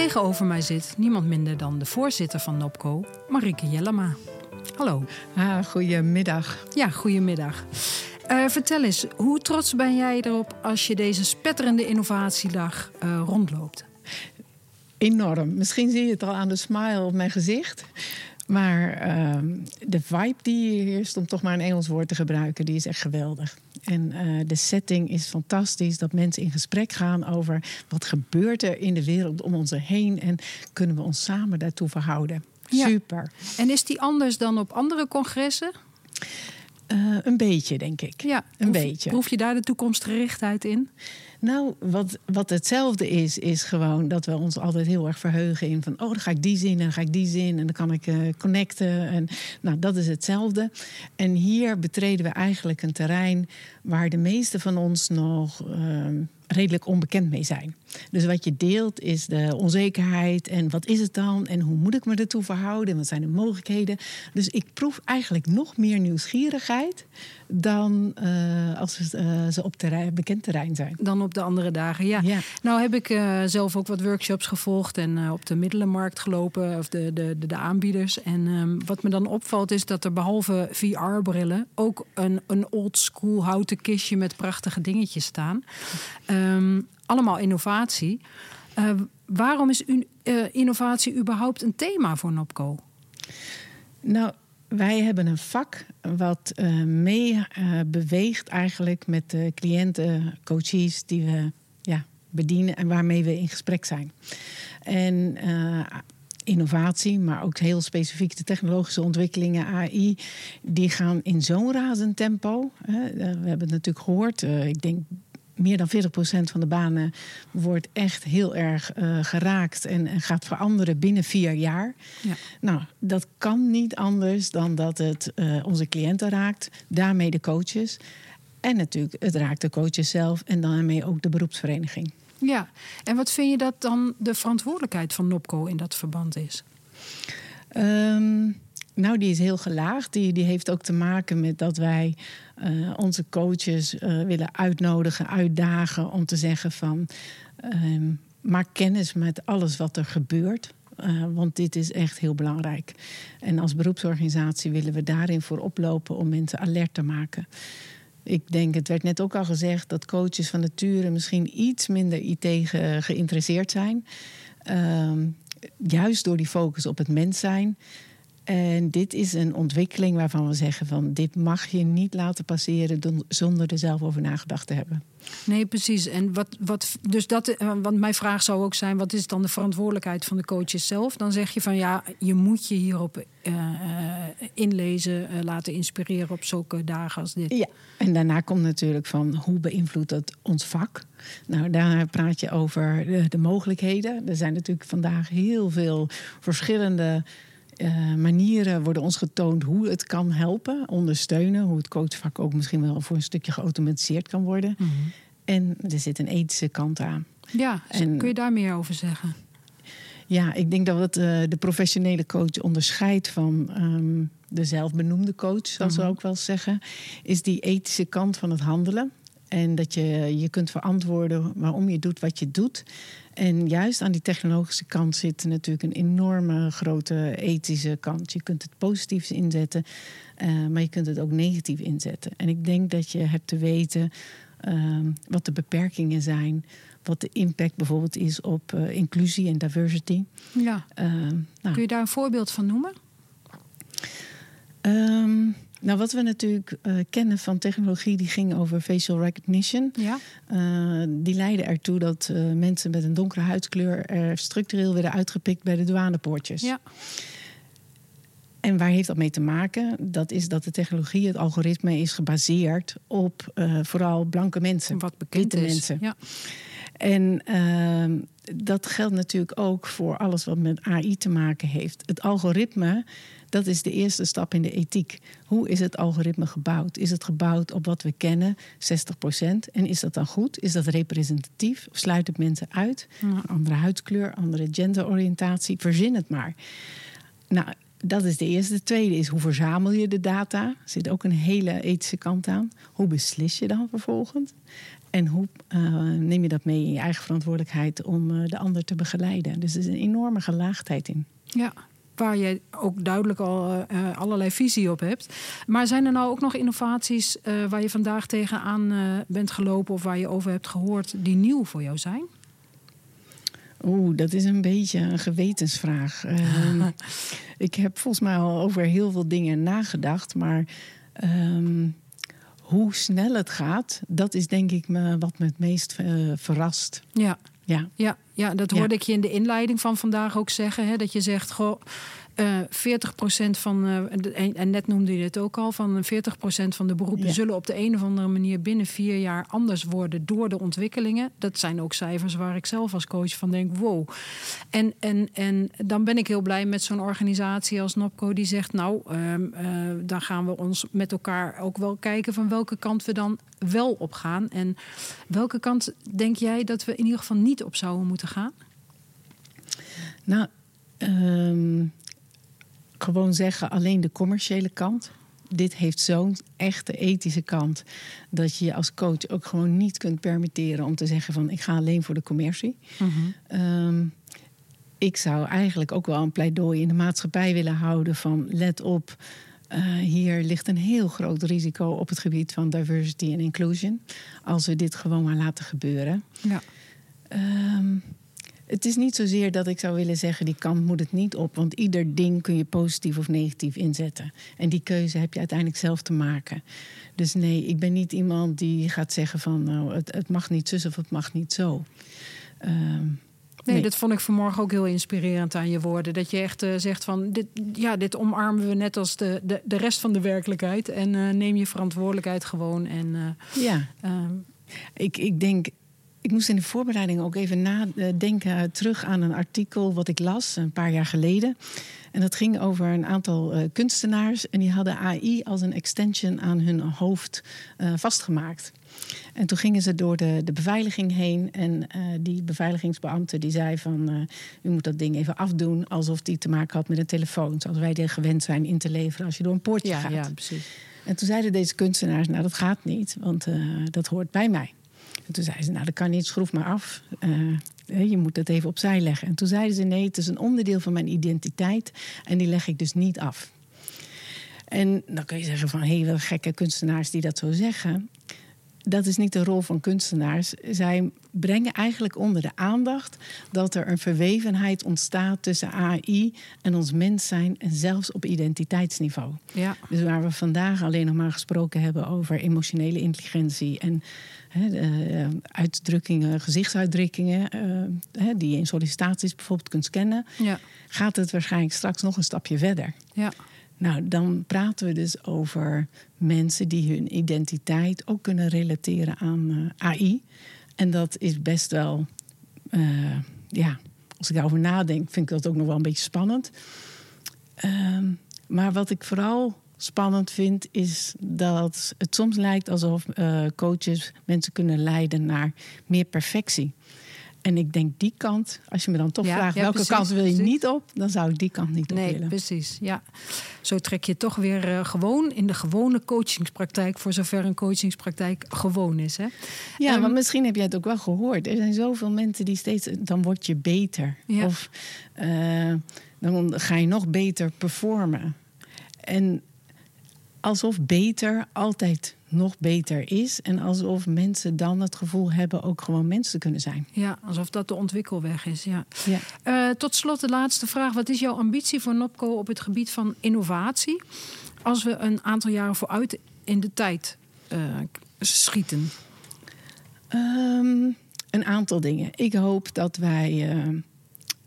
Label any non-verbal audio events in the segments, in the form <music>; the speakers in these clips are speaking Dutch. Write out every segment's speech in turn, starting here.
Tegenover mij zit niemand minder dan de voorzitter van NOPCO, Marike Jellema. Hallo. Ah, goedemiddag. Ja, goedemiddag. Uh, vertel eens, hoe trots ben jij erop als je deze spetterende innovatiedag uh, rondloopt? Enorm. Misschien zie je het al aan de smile op mijn gezicht. Maar uh, de vibe die hier heerst, om toch maar een Engels woord te gebruiken, die is echt geweldig. En uh, de setting is fantastisch. Dat mensen in gesprek gaan over wat gebeurt er in de wereld om ons heen. En kunnen we ons samen daartoe verhouden. Ja. Super. En is die anders dan op andere congressen? Uh, een beetje, denk ik. Ja, een beetje. Proef je daar de toekomstgerichtheid in? Nou, wat, wat hetzelfde is, is gewoon dat we ons altijd heel erg verheugen in van, oh, dan ga ik die zin en dan ga ik die zin en dan kan ik uh, connecten. En, nou, dat is hetzelfde. En hier betreden we eigenlijk een terrein waar de meeste van ons nog. Uh, redelijk onbekend mee zijn. Dus wat je deelt is de onzekerheid en wat is het dan en hoe moet ik me ertoe verhouden en wat zijn de mogelijkheden. Dus ik proef eigenlijk nog meer nieuwsgierigheid dan uh, als uh, ze op terrein, bekend terrein zijn. Dan op de andere dagen, ja. ja. Nou heb ik uh, zelf ook wat workshops gevolgd en op de middelenmarkt gelopen, of de, de, de, de aanbieders. En um, wat me dan opvalt is dat er behalve VR-brillen ook een, een old school houten kistje met prachtige dingetjes staan. Um, allemaal innovatie. waarom is innovatie überhaupt een thema voor Nopco? Nou, wij hebben een vak wat uh, mee uh, beweegt eigenlijk met de cliënten, coaches die we ja, bedienen en waarmee we in gesprek zijn. En uh, innovatie, maar ook heel specifiek de technologische ontwikkelingen, AI, die gaan in zo'n razend tempo. we hebben het natuurlijk gehoord. ik denk meer dan 40% van de banen wordt echt heel erg uh, geraakt en, en, gaat veranderen binnen vier jaar. Ja. Nou, dat kan niet anders dan dat het uh, onze cliënten raakt, daarmee de coaches. En natuurlijk, het raakt de coaches zelf en daarmee ook de beroepsvereniging. Ja, en wat vind je dat dan de verantwoordelijkheid van NOPCO in dat verband is? Um, nou, die is heel gelaagd. Die, die heeft ook te maken met dat wij uh, onze coaches uh, willen uitnodigen, uitdagen om te zeggen van uh, maak kennis met alles wat er gebeurt. Uh, want dit is echt heel belangrijk. En als beroepsorganisatie willen we daarin voor oplopen om mensen alert te maken. Ik denk, het werd net ook al gezegd, dat coaches van nature misschien iets minder IT ge geïnteresseerd zijn. Ehm, juist door die focus op het mens zijn. En dit is een ontwikkeling waarvan we zeggen van dit mag je niet laten passeren zonder er zelf over nagedacht te hebben. Nee, precies. En wat, wat, dus dat, eh, want mijn vraag zou ook zijn: wat is dan de verantwoordelijkheid van de coaches zelf? Dan zeg je van ja, je moet je hierop uh, inlezen, uh, laten inspireren op zulke dagen als dit. Ja, en daarna komt natuurlijk van hoe beïnvloedt dat ons vak? Nou, daar praat je over de, de mogelijkheden. Er zijn natuurlijk vandaag heel veel verschillende uh, manieren worden ons getoond hoe het kan helpen, ondersteunen. Hoe het coachvak ook misschien wel voor een stukje geautomatiseerd kan worden. Mm -hmm. En er zit een ethische kant aan. Ja, en, kun je daar meer over zeggen? Ja, ik denk dat het uh, de professionele coach onderscheidt van um, de zelfbenoemde coach, zoals mm -hmm. we ook wel zeggen. Is die ethische kant van het handelen. En dat je je kunt verantwoorden waarom je doet wat je doet. En juist aan die technologische kant zit natuurlijk een enorme grote ethische kant. Je kunt het positief inzetten, uh, maar je kunt het ook negatief inzetten. En ik denk dat je hebt te weten uh, wat de beperkingen zijn. Wat de impact bijvoorbeeld is op uh, inclusie en diversity. Ja. Nou. Kun je daar een voorbeeld van noemen? Um, nou, wat we natuurlijk uh, kennen van technologie die ging over facial recognition. Ja. Uh, die leidde ertoe dat uh, mensen met een donkere huidskleur er structureel werden uitgepikt bij de douanepoortjes. Ja. En waar heeft dat mee te maken? Dat is dat de technologie, het algoritme, is gebaseerd op vooral blanke mensen. Wat bekend is. mensen. Ja. En ehm, dat geldt natuurlijk ook voor alles wat met AI te maken heeft. Het algoritme dat is de eerste stap in de ethiek. Hoe is het algoritme gebouwd? Is het gebouwd op wat we kennen, 60%? En is dat dan goed? Is dat representatief? Of sluit het mensen uit? Ja. Andere huidskleur, andere genderoriëntatie, verzin het maar. Nou, dat is de eerste. De tweede is hoe verzamel je de data? Er zit ook een hele ethische kant aan. Hoe beslis je dan vervolgens? En hoe neem je dat mee in je eigen verantwoordelijkheid om de ander te begeleiden? Dus er is een enorme gelaagdheid in. Ja, waar je ook duidelijk al uh, allerlei visie op hebt. Maar zijn er nou ook nog innovaties waar je vandaag tegenaan bent gelopen of waar je over hebt gehoord die nieuw voor jou zijn? Oeh, dat is een beetje een gewetensvraag. Ehm, <laughs> ik heb volgens mij al over heel veel dingen nagedacht, maar um, hoe snel het gaat, dat is denk ik me, wat me het meest verrast. Ja. Ja. Ja, ja, dat hoorde ik je in de inleiding van vandaag ook zeggen. Hè, dat je zegt, goh, uh, eh, 40% van, uh, en net noemde je het ook al, van 40% van de beroepen zullen op de een of andere manier binnen vier jaar anders worden door de ontwikkelingen. Dat zijn ook cijfers waar ik zelf als coach van denk, wow. En, en, en dan ben ik heel blij met zo'n organisatie als NOPCO die zegt, nou, uh, daar gaan we ons met elkaar ook wel kijken van welke kant we dan wel op gaan. En welke kant denk jij dat we in ieder geval niet op zouden moeten gaan? Nou, um, gewoon zeggen alleen de commerciële kant. Dit heeft zo'n echte ethische kant. Dat je je als coach ook gewoon niet kunt permitteren om te zeggen van ik ga alleen voor de commercie. Mhm. Ehm, ik zou eigenlijk ook wel een pleidooi in de maatschappij willen houden van let op. Uh, hier ligt een heel groot risico op het gebied van diversity en inclusion. Als we dit gewoon maar laten gebeuren. Ja. Um, het is niet zozeer dat ik zou willen zeggen, die kant moet het niet op. Want ieder ding kun je positief of negatief inzetten. En die keuze heb je uiteindelijk zelf te maken. Dus nee, ik ben niet iemand die gaat zeggen van nou, het, het mag niet zus of het mag niet zo. Ehm, nee, dat vond ik vanmorgen ook heel inspirerend aan je woorden. Dat je echt uh, zegt van dit, ja, dit omarmen we net als de, de, de rest van de werkelijkheid. En uh, neem je verantwoordelijkheid gewoon. En, uh, ja. Ehm, ik, ik denk ik moest in de voorbereiding ook even nadenken terug aan een artikel wat ik las een paar jaar geleden. En dat ging over een aantal uh, kunstenaars. En die hadden AI als een extension aan hun hoofd uh, vastgemaakt. En toen gingen ze door de, de beveiliging heen. En uh, die beveiligingsbeambte die zei van... u moet dat ding even afdoen alsof die te maken had met een telefoon. Zoals wij gewend zijn in te leveren als je door een poortje ja, gaat. Ja, precies. En toen zeiden deze kunstenaars, nou dat gaat niet, want dat hoort bij mij. En toen zeiden ze, nou dat kan niet, schroef maar af. Uh, je moet het even opzij leggen. En toen zeiden ze, nee, het is een onderdeel van mijn identiteit en die leg ik dus niet af. En dan kun je zeggen van, hé, hey, gekke kunstenaars die dat zo zeggen. Dat is niet de rol van kunstenaars. Zij brengen eigenlijk onder de aandacht dat er een verwevenheid ontstaat tussen AI en ons mens zijn en zelfs op identiteitsniveau. Ja. Dus waar we vandaag alleen nog maar gesproken hebben over emotionele intelligentie en uh, uitdrukkingen, gezichtsuitdrukkingen, uh, die je in sollicitaties bijvoorbeeld kunt scannen, ja. gaat het waarschijnlijk straks nog een stapje verder. Ja. Nou, dan praten we dus over mensen die hun identiteit ook kunnen relateren aan AI. En dat is best wel, ja, als ik daarover nadenk, vind ik dat ook nog wel een beetje spannend. Ehm, maar wat ik vooral spannend vind, is dat het soms lijkt alsof uh, coaches mensen kunnen leiden naar meer perfectie. En ik denk die kant, als je me dan toch vraagt welke kant wil je niet op, dan zou ik die kant niet op nee, willen. Precies, ja. Zo trek je toch weer uh, gewoon in de gewone coachingspraktijk, voor zover een coachingspraktijk gewoon is. Hè? Ja, um, want misschien heb jij het ook wel gehoord. Er zijn zoveel mensen die steeds, dan word je beter. Ja. Of uh, dan ga je nog beter performen. En alsof beter altijd nog beter is. En alsof mensen dan het gevoel hebben ook gewoon mensen te kunnen zijn. Ja, alsof dat de ontwikkelweg is. Ja. ja. Uh, tot slot de laatste vraag. Wat is jouw ambitie voor NOPCO op het gebied van innovatie? Als we een aantal jaren vooruit in de tijd uh, schieten. Um, een aantal dingen. Ik hoop dat wij uh,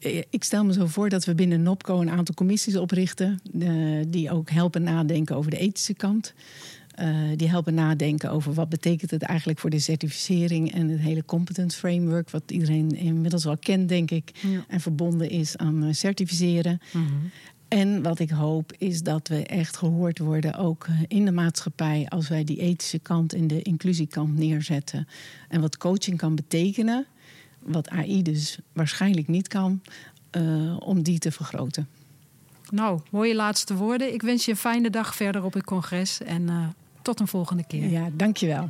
eh, ik stel me zo voor dat we binnen NOPCO een aantal commissies oprichten. Uh, die ook helpen nadenken over de ethische kant. Uh, die helpen nadenken over wat betekent het eigenlijk voor de certificering en het hele competence framework, wat iedereen inmiddels wel kent, denk ik, ja. en verbonden is aan uh, certificeren. Mm -hmm. En wat ik hoop is dat we echt gehoord worden, ook in de maatschappij, als wij die ethische kant en de inclusiekant neerzetten. En wat coaching kan betekenen wat AI dus waarschijnlijk niet kan, uh, om die te vergroten. Nou, mooie laatste woorden. Ik wens je een fijne dag verder op het congres en uh, tot een volgende keer. Ja, dankjewel.